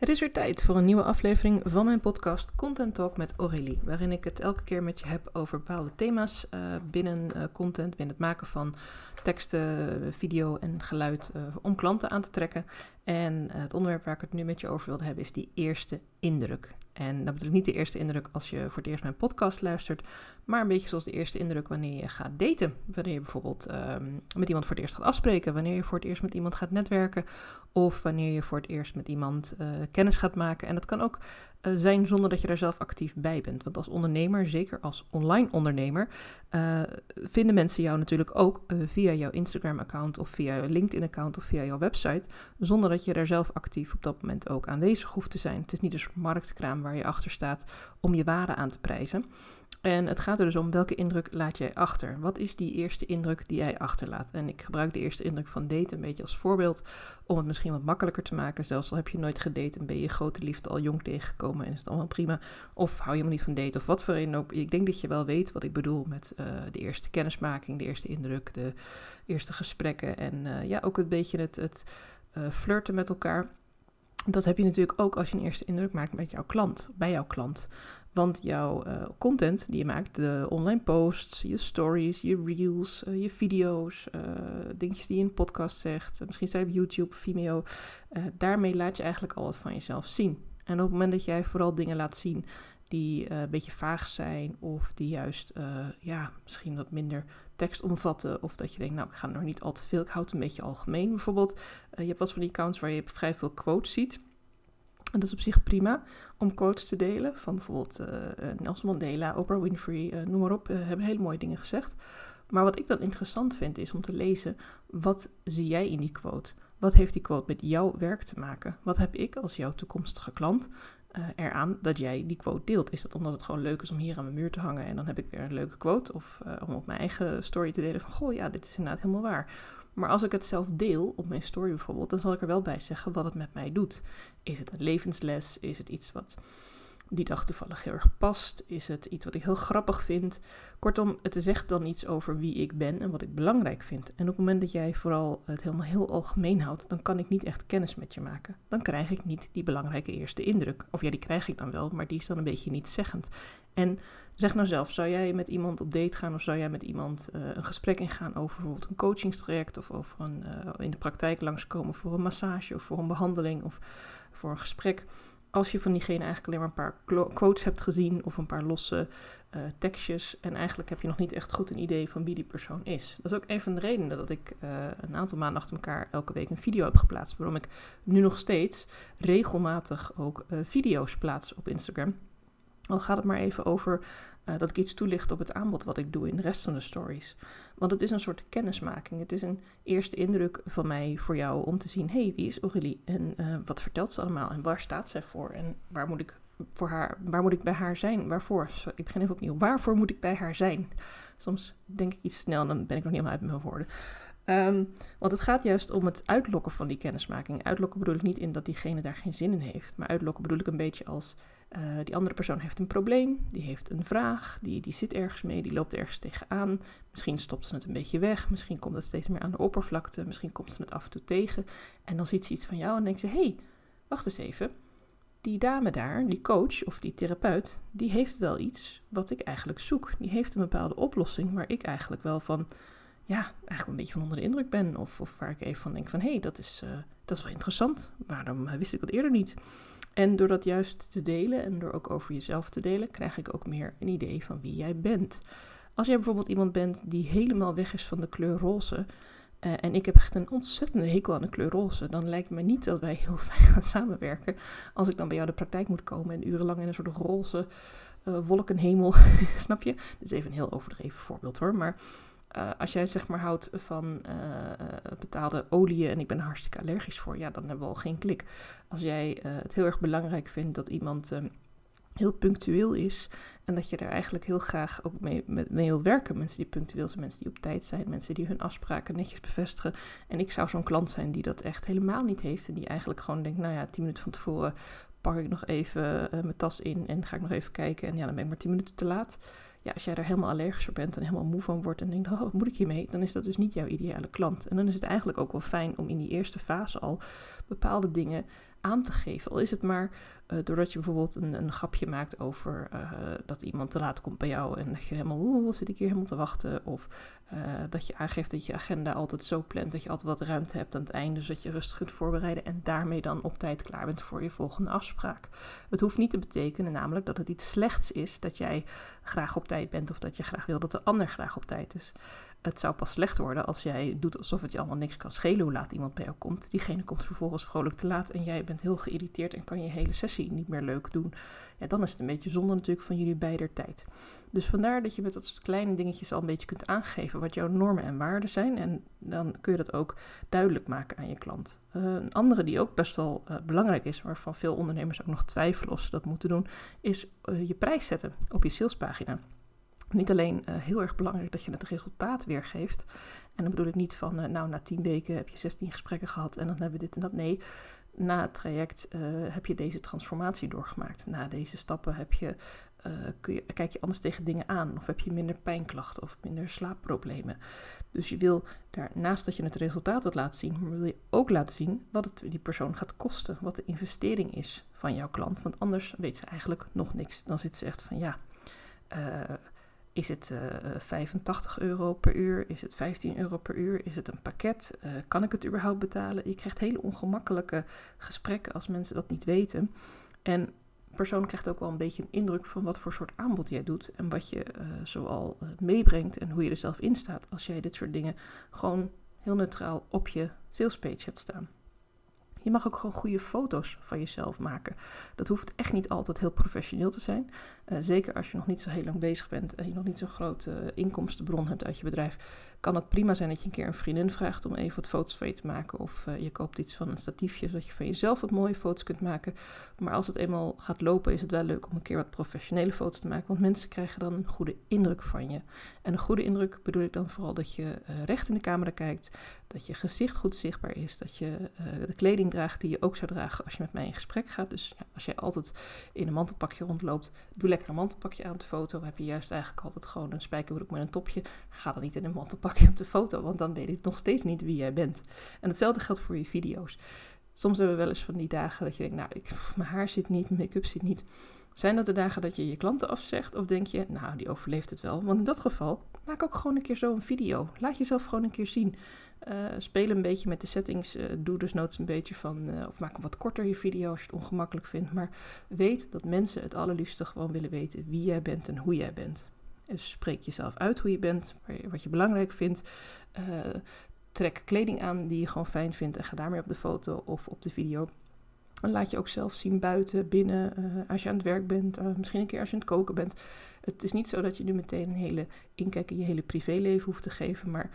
Het is weer tijd voor een nieuwe aflevering van mijn podcast Content Talk met Aurélie, waarin ik het elke keer met je heb over bepaalde thema's uh, binnen uh, content, binnen het maken van teksten, video en geluid uh, om klanten aan te trekken. En het onderwerp waar ik het nu met je over wilde hebben is die eerste indruk. En dat bedoel niet de eerste indruk als je voor het eerst mijn podcast luistert, maar een beetje zoals de eerste indruk wanneer je gaat daten. Wanneer je bijvoorbeeld um, met iemand voor het eerst gaat afspreken, wanneer je voor het eerst met iemand gaat netwerken of wanneer je voor het eerst met iemand uh, kennis gaat maken. En dat kan ook uh, zijn zonder dat je daar zelf actief bij bent. Want als ondernemer, zeker als online ondernemer, uh, vinden mensen jou natuurlijk ook via jouw Instagram-account of via jouw LinkedIn-account of via jouw website, zonder dat je daar zelf actief op dat moment ook aanwezig hoeft te zijn. Het is niet een soort marktkraam waar je achter staat om je waarde aan te prijzen. En het gaat er dus om welke indruk laat jij achter? Wat is die eerste indruk die jij achterlaat? En ik gebruik de eerste indruk van daten een beetje als voorbeeld om het misschien wat makkelijker te maken. Zelfs al heb je nooit gedate en ben je grote liefde al jong tegengekomen en is het allemaal prima. Of hou je helemaal niet van daten of wat voor een ook. Ik denk dat je wel weet wat ik bedoel met uh, de eerste kennismaking, de eerste indruk, de eerste gesprekken en uh, ja, ook een beetje het, het uh, flirten met elkaar. Dat heb je natuurlijk ook als je een eerste indruk maakt met jouw klant, bij jouw klant. Want jouw uh, content die je maakt, de online posts, je stories, je reels, uh, je video's, uh, dingetjes die je in een podcast zegt, misschien je op YouTube, Vimeo, daarmee laat je eigenlijk al wat van jezelf zien. En op het moment dat jij vooral dingen laat zien die een beetje vaag zijn of die juist ja, misschien wat minder tekst omvatten of dat je denkt, nou ik ga er nog niet al te veel, ik houd het een beetje algemeen. Bijvoorbeeld, je hebt wat van die accounts waar je vrij veel quotes ziet. En dat is op zich prima om quotes te delen. Van bijvoorbeeld uh, Nelson Mandela, Oprah Winfrey, uh, noem maar op. Hebben hele mooie dingen gezegd. Maar wat ik dan interessant vind is om te lezen, wat zie jij in die quote? Wat heeft die quote met jouw werk te maken? Wat heb ik als jouw toekomstige klant eraan dat jij die quote deelt? Is dat omdat het gewoon leuk is om hier aan mijn muur te hangen en dan heb ik weer een leuke quote? Of om op mijn eigen story te delen van, goh ja, dit is inderdaad helemaal waar. Maar als ik het zelf deel, op mijn story bijvoorbeeld, dan zal ik er wel bij zeggen wat het met mij doet. Is het een levensles? Is het iets wat die dag toevallig heel erg past? Is het iets wat ik heel grappig vind? Kortom, het zegt dan iets over wie ik ben en wat ik belangrijk vind. En op het moment dat jij vooral het helemaal heel algemeen houdt, dan kan ik niet echt kennis met je maken. Dan krijg ik niet die belangrijke eerste indruk. Of ja, die krijg ik dan wel, maar die is dan een beetje niet zeggend. En zeg nou zelf, zou jij met iemand op date gaan of zou jij met iemand uh, een gesprek ingaan over bijvoorbeeld een coachingstraject of over een, uh, in de praktijk langskomen voor een massage of voor een behandeling of voor een gesprek? Als je van diegene eigenlijk alleen maar een paar quotes hebt gezien of een paar losse uh, tekstjes en eigenlijk heb je nog niet echt goed een idee van wie die persoon is. Dat is ook een van de redenen dat ik een aantal maanden achter elkaar elke week een video heb geplaatst. Waarom ik nu nog steeds regelmatig ook video's plaats op Instagram. Al gaat het maar even over uh, dat ik iets toelicht op het aanbod wat ik doe in de rest van de stories. Want het is een soort kennismaking. Het is een eerste indruk van mij voor jou om te zien: hey, wie is Aurélie? En uh, wat vertelt ze allemaal? En waar staat zij voor? En waar moet ik, voor haar, waar moet ik bij haar zijn? Waarvoor? Sorry, ik begin even opnieuw. Waarvoor moet ik bij haar zijn? Soms denk ik iets snel en dan ben ik nog niet helemaal uit mijn woorden. Um, want het gaat juist om het uitlokken van die kennismaking. Uitlokken bedoel ik niet in dat diegene daar geen zin in heeft. Maar uitlokken bedoel ik een beetje als uh, die andere persoon heeft een probleem, die heeft een vraag, die, die zit ergens mee, die loopt ergens tegenaan. Misschien stopt ze het een beetje weg, misschien komt het steeds meer aan de oppervlakte, misschien komt ze het af en toe tegen. En dan ziet ze iets van jou en denkt ze, hé, hey, wacht eens even. Die dame daar, die coach of die therapeut, die heeft wel iets wat ik eigenlijk zoek. Die heeft een bepaalde oplossing waar ik eigenlijk wel van, ja, eigenlijk een beetje van onder de indruk ben. Of, of waar ik even van denk van, hé, hey, dat, is, uh, dat is wel interessant. Waarom wist ik dat eerder niet? En door dat juist te delen en door ook over jezelf te delen, krijg ik ook meer een idee van wie jij bent. Als jij bijvoorbeeld iemand bent die helemaal weg is van de kleur roze. Uh, en ik heb echt een ontzettende hekel aan de kleur roze. Dan lijkt me niet dat wij heel fijn gaan samenwerken. Als ik dan bij jou de praktijk moet komen en urenlang in een soort roze wolkenhemel. Snap je? Dit is even een heel overdreven voorbeeld hoor. Maar uh, als jij zeg maar houdt van uh, betaalde oliën en ik ben hartstikke allergisch voor, ja, dan hebben we al geen klik. Als jij het heel erg belangrijk vindt dat iemand um, heel punctueel is en dat je daar eigenlijk heel graag ook mee, mee, mee wilt werken. Mensen die punctueel zijn, mensen die op tijd zijn, mensen die hun afspraken netjes bevestigen. En ik zou zo'n klant zijn die dat echt helemaal niet heeft en die eigenlijk gewoon denkt, nou ja, tien minuten van tevoren pak ik nog even mijn tas in en ga ik nog even kijken en ja, dan ben ik maar tien minuten te laat ja, als jij er helemaal allergisch voor bent en helemaal moe van wordt en denkt, oh, wat moet ik hiermee? Dan is dat dus niet jouw ideale klant. En dan is het eigenlijk ook wel fijn om in die eerste fase al bepaalde dingen aan te geven. Al is het maar uh, doordat je bijvoorbeeld een, een grapje maakt over uh, dat iemand te laat komt bij jou en dat je helemaal, oeh, zit ik hier helemaal te wachten. Of uh, dat je aangeeft dat je agenda altijd zo plant dat je altijd wat ruimte hebt aan het einde, zodat je rustig kunt voorbereiden en daarmee dan op tijd klaar bent voor je volgende afspraak. Het hoeft niet te betekenen namelijk dat het iets slechts is dat jij graag op tijd bent of dat je graag wil dat de ander graag op tijd is. Het zou pas slecht worden als jij doet alsof het je allemaal niks kan schelen hoe laat iemand bij jou komt. Diegene komt vervolgens vrolijk te laat en jij bent heel geïrriteerd en kan je hele sessie niet meer leuk doen. Ja, dan is het een beetje zonde natuurlijk van jullie beider tijd. Dus vandaar dat je met dat soort kleine dingetjes al een beetje kunt aangeven wat jouw normen en waarden zijn. En dan kun je dat ook duidelijk maken aan je klant. Uh, een andere die ook best wel uh, belangrijk is, waarvan veel ondernemers ook nog twijfelen of ze dat moeten doen, is uh, je prijs zetten op je salespagina. Niet alleen uh, heel erg belangrijk dat je het resultaat weergeeft. En dan bedoel ik niet van, uh, nou, na tien weken heb je 16 gesprekken gehad en dan hebben we dit en dat. Nee, na het traject uh, heb je deze transformatie doorgemaakt. Na deze stappen heb je, kun je, kijk je anders tegen dingen aan. Of heb je minder pijnklachten of minder slaapproblemen. Dus je wil daarnaast dat je het resultaat wat laten zien, maar wil je ook laten zien wat het die persoon gaat kosten. Wat de investering is van jouw klant. Want anders weet ze eigenlijk nog niks. Dan zit ze echt van, ja... Is het uh, eh, 85 euro per uur? Is het 15 euro per uur? Is het een pakket? Uh, kan ik het überhaupt betalen? Je krijgt hele ongemakkelijke gesprekken als mensen dat niet weten. En persoon krijgt ook wel een beetje een indruk van wat voor soort aanbod jij doet. En wat je uh, zoal meebrengt en hoe je er zelf in staat. Als jij dit soort dingen gewoon heel neutraal op je salespage hebt staan. Je mag ook gewoon goede foto's van jezelf maken. Dat hoeft echt niet altijd heel professioneel te zijn. Uh, zeker als je nog niet zo heel lang bezig bent en je nog niet zo'n grote uh, inkomstenbron hebt uit je bedrijf kan het prima zijn dat je een keer een vriendin vraagt om even wat foto's van je te maken. Of uh, je koopt iets van een statiefje, zodat je van jezelf wat mooie foto's kunt maken. Maar als het eenmaal gaat lopen, is het wel leuk om een keer wat professionele foto's te maken. Want mensen krijgen dan een goede indruk van je. En een goede indruk bedoel ik dan vooral dat je uh, recht in de camera kijkt. Dat je gezicht goed zichtbaar is. Dat je uh, de kleding draagt die je ook zou dragen als je met mij in gesprek gaat. Dus als jij altijd in een mantelpakje rondloopt, doe lekker een mantelpakje aan de foto. Heb je juist eigenlijk altijd gewoon een spijkerbroek met een topje. Ga dan niet in een mantelpakje pak je op de foto, want dan weet ik nog steeds niet wie jij bent. En hetzelfde geldt voor je video's. Soms hebben we wel eens van die dagen dat je denkt, nou, ik, mijn haar zit niet, mijn make-up zit niet. Zijn dat de dagen dat je je klanten afzegt? Of denk je, nou, die overleeft het wel? Want in dat geval, maak ook gewoon een keer zo een video. Laat jezelf gewoon een keer zien. Uh, speel een beetje met de settings. Uh, doe dus noods een beetje van, uh, of maak een wat korter je video als je het ongemakkelijk vindt. Maar weet dat mensen het allerliefste gewoon willen weten wie jij bent en hoe jij bent. Spreek jezelf uit hoe je bent, wat je belangrijk vindt. Uh, trek kleding aan die je gewoon fijn vindt en ga daarmee op de foto of op de video. En laat je ook zelf zien buiten, binnen, uh, als je aan het werk bent, uh, misschien een keer als je aan het koken bent. Het is niet zo dat je nu meteen een hele inkijk in je hele privéleven hoeft te geven, maar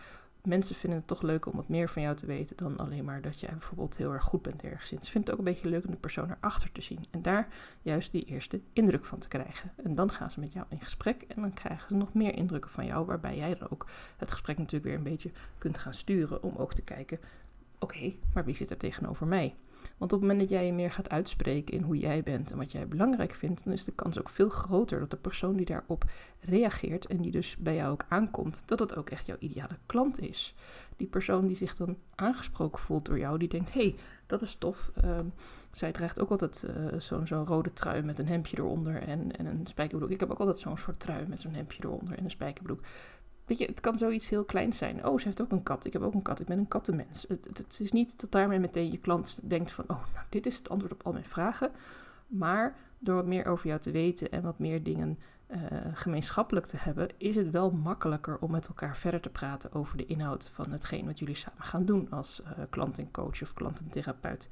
mensen vinden het toch leuk om wat meer van jou te weten dan alleen maar dat jij bijvoorbeeld heel erg goed bent ergens in. Ze vinden het ook een beetje leuk om de persoon erachter te zien en daar juist die eerste indruk van te krijgen. En dan gaan ze met jou in gesprek en dan krijgen ze nog meer indrukken van jou, waarbij jij dan ook het gesprek natuurlijk weer een beetje kunt gaan sturen om ook te kijken, oké, maar wie zit er tegenover mij? Want op het moment dat jij je meer gaat uitspreken in hoe jij bent en wat jij belangrijk vindt, dan is de kans ook veel groter dat de persoon die daarop reageert en die dus bij jou ook aankomt, dat het ook echt jouw ideale klant is. Die persoon die zich dan aangesproken voelt door jou, die denkt: hé, hey, dat is tof. Uh, zij draagt ook altijd uh, zo'n zo rode trui met een hemdje eronder en, en een spijkerbroek. Ik heb ook altijd zo'n soort trui met zo'n hemdje eronder en een spijkerbroek. Weet je, het kan zoiets heel kleins zijn. Oh, ze heeft ook een kat. Ik heb ook een kat. Ik ben een kattenmens. Het, het, is niet dat daarmee meteen je klant denkt van... oh, nou, dit is het antwoord op al mijn vragen. Maar door wat meer over jou te weten en wat meer dingen uh, gemeenschappelijk te hebben... is het wel makkelijker om met elkaar verder te praten over de inhoud van hetgeen wat jullie samen gaan doen... als uh, klant en coach of klant en therapeut.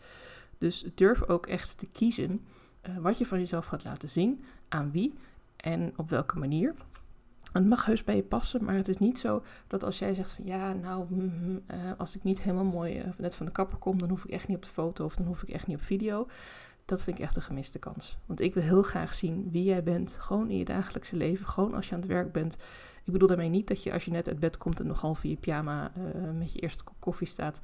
Dus durf ook echt te kiezen uh, wat je van jezelf gaat laten zien, aan wie en op welke manier... Het mag heus bij je passen, maar het is niet zo dat als jij zegt van ja, nou, mm, mm, uh, als ik niet helemaal mooi uh, net van de kapper kom, dan hoef ik echt niet op de foto of dan hoef ik echt niet op video. Dat vind ik echt een gemiste kans. Want ik wil heel graag zien wie jij bent, gewoon in je dagelijkse leven, gewoon als je aan het werk bent. Ik bedoel daarmee niet dat je als je net uit bed komt en nog half in je pyjama uh, met je eerste kop koffie staat,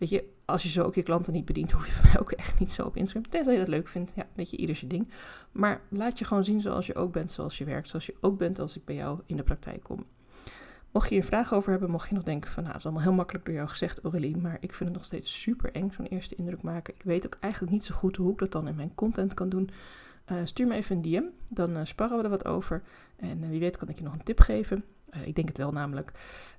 Weet je, als je zo ook je klanten niet bedient, hoef je mij ook echt niet zo op Instagram. Tenzij je dat leuk vindt. Ja, weet je, ieder zijn ding. Maar laat je gewoon zien zoals je ook bent, zoals je werkt. Zoals je ook bent als ik bij jou in de praktijk kom. Mocht je hier vragen over hebben, mocht je nog denken van, nou, het is allemaal heel makkelijk door jou gezegd, Aurélie, maar ik vind het nog steeds super eng, zo'n eerste indruk maken. Ik weet ook eigenlijk niet zo goed hoe ik dat dan in mijn content kan doen. Uh, stuur me even een DM, dan uh, sparren we er wat over. En uh, wie weet kan ik je nog een tip geven. Ik denk het wel namelijk.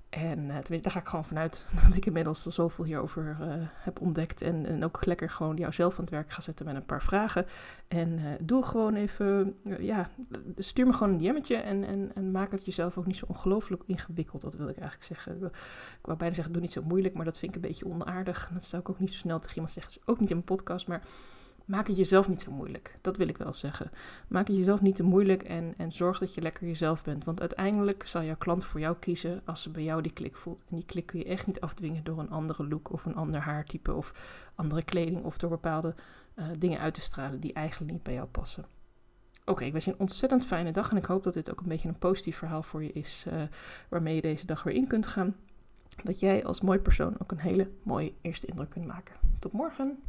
En tenminste, daar ga ik gewoon vanuit dat ik inmiddels al zoveel hierover heb ontdekt. En, en, ook lekker gewoon jou zelf aan het werk ga zetten met een paar vragen. En doe gewoon even, ja, stuur me gewoon een DM'tje en, en, en maak het jezelf ook niet zo ongelooflijk ingewikkeld. Dat wil ik eigenlijk zeggen. Ik wou bijna zeggen, doe niet zo moeilijk, maar dat vind ik een beetje onaardig. Dat zou ik ook niet zo snel tegen iemand zeggen. Ook niet in mijn podcast, maar maak het jezelf niet zo moeilijk. Dat wil ik wel zeggen. Maak het jezelf niet te moeilijk en, en zorg dat je lekker jezelf bent. Want uiteindelijk zal jouw klant voor jou kiezen als ze bij jou die klik voelt. En die klik kun je echt niet afdwingen door een andere look of een ander haartype of andere kleding of door bepaalde uh, dingen uit te stralen die eigenlijk niet bij jou passen. Oké, ik wens je een ontzettend fijne dag en ik hoop dat dit ook een beetje een positief verhaal voor je is uh, waarmee je deze dag weer in kunt gaan. Dat jij als mooi persoon ook een hele mooie eerste indruk kunt maken. Tot morgen!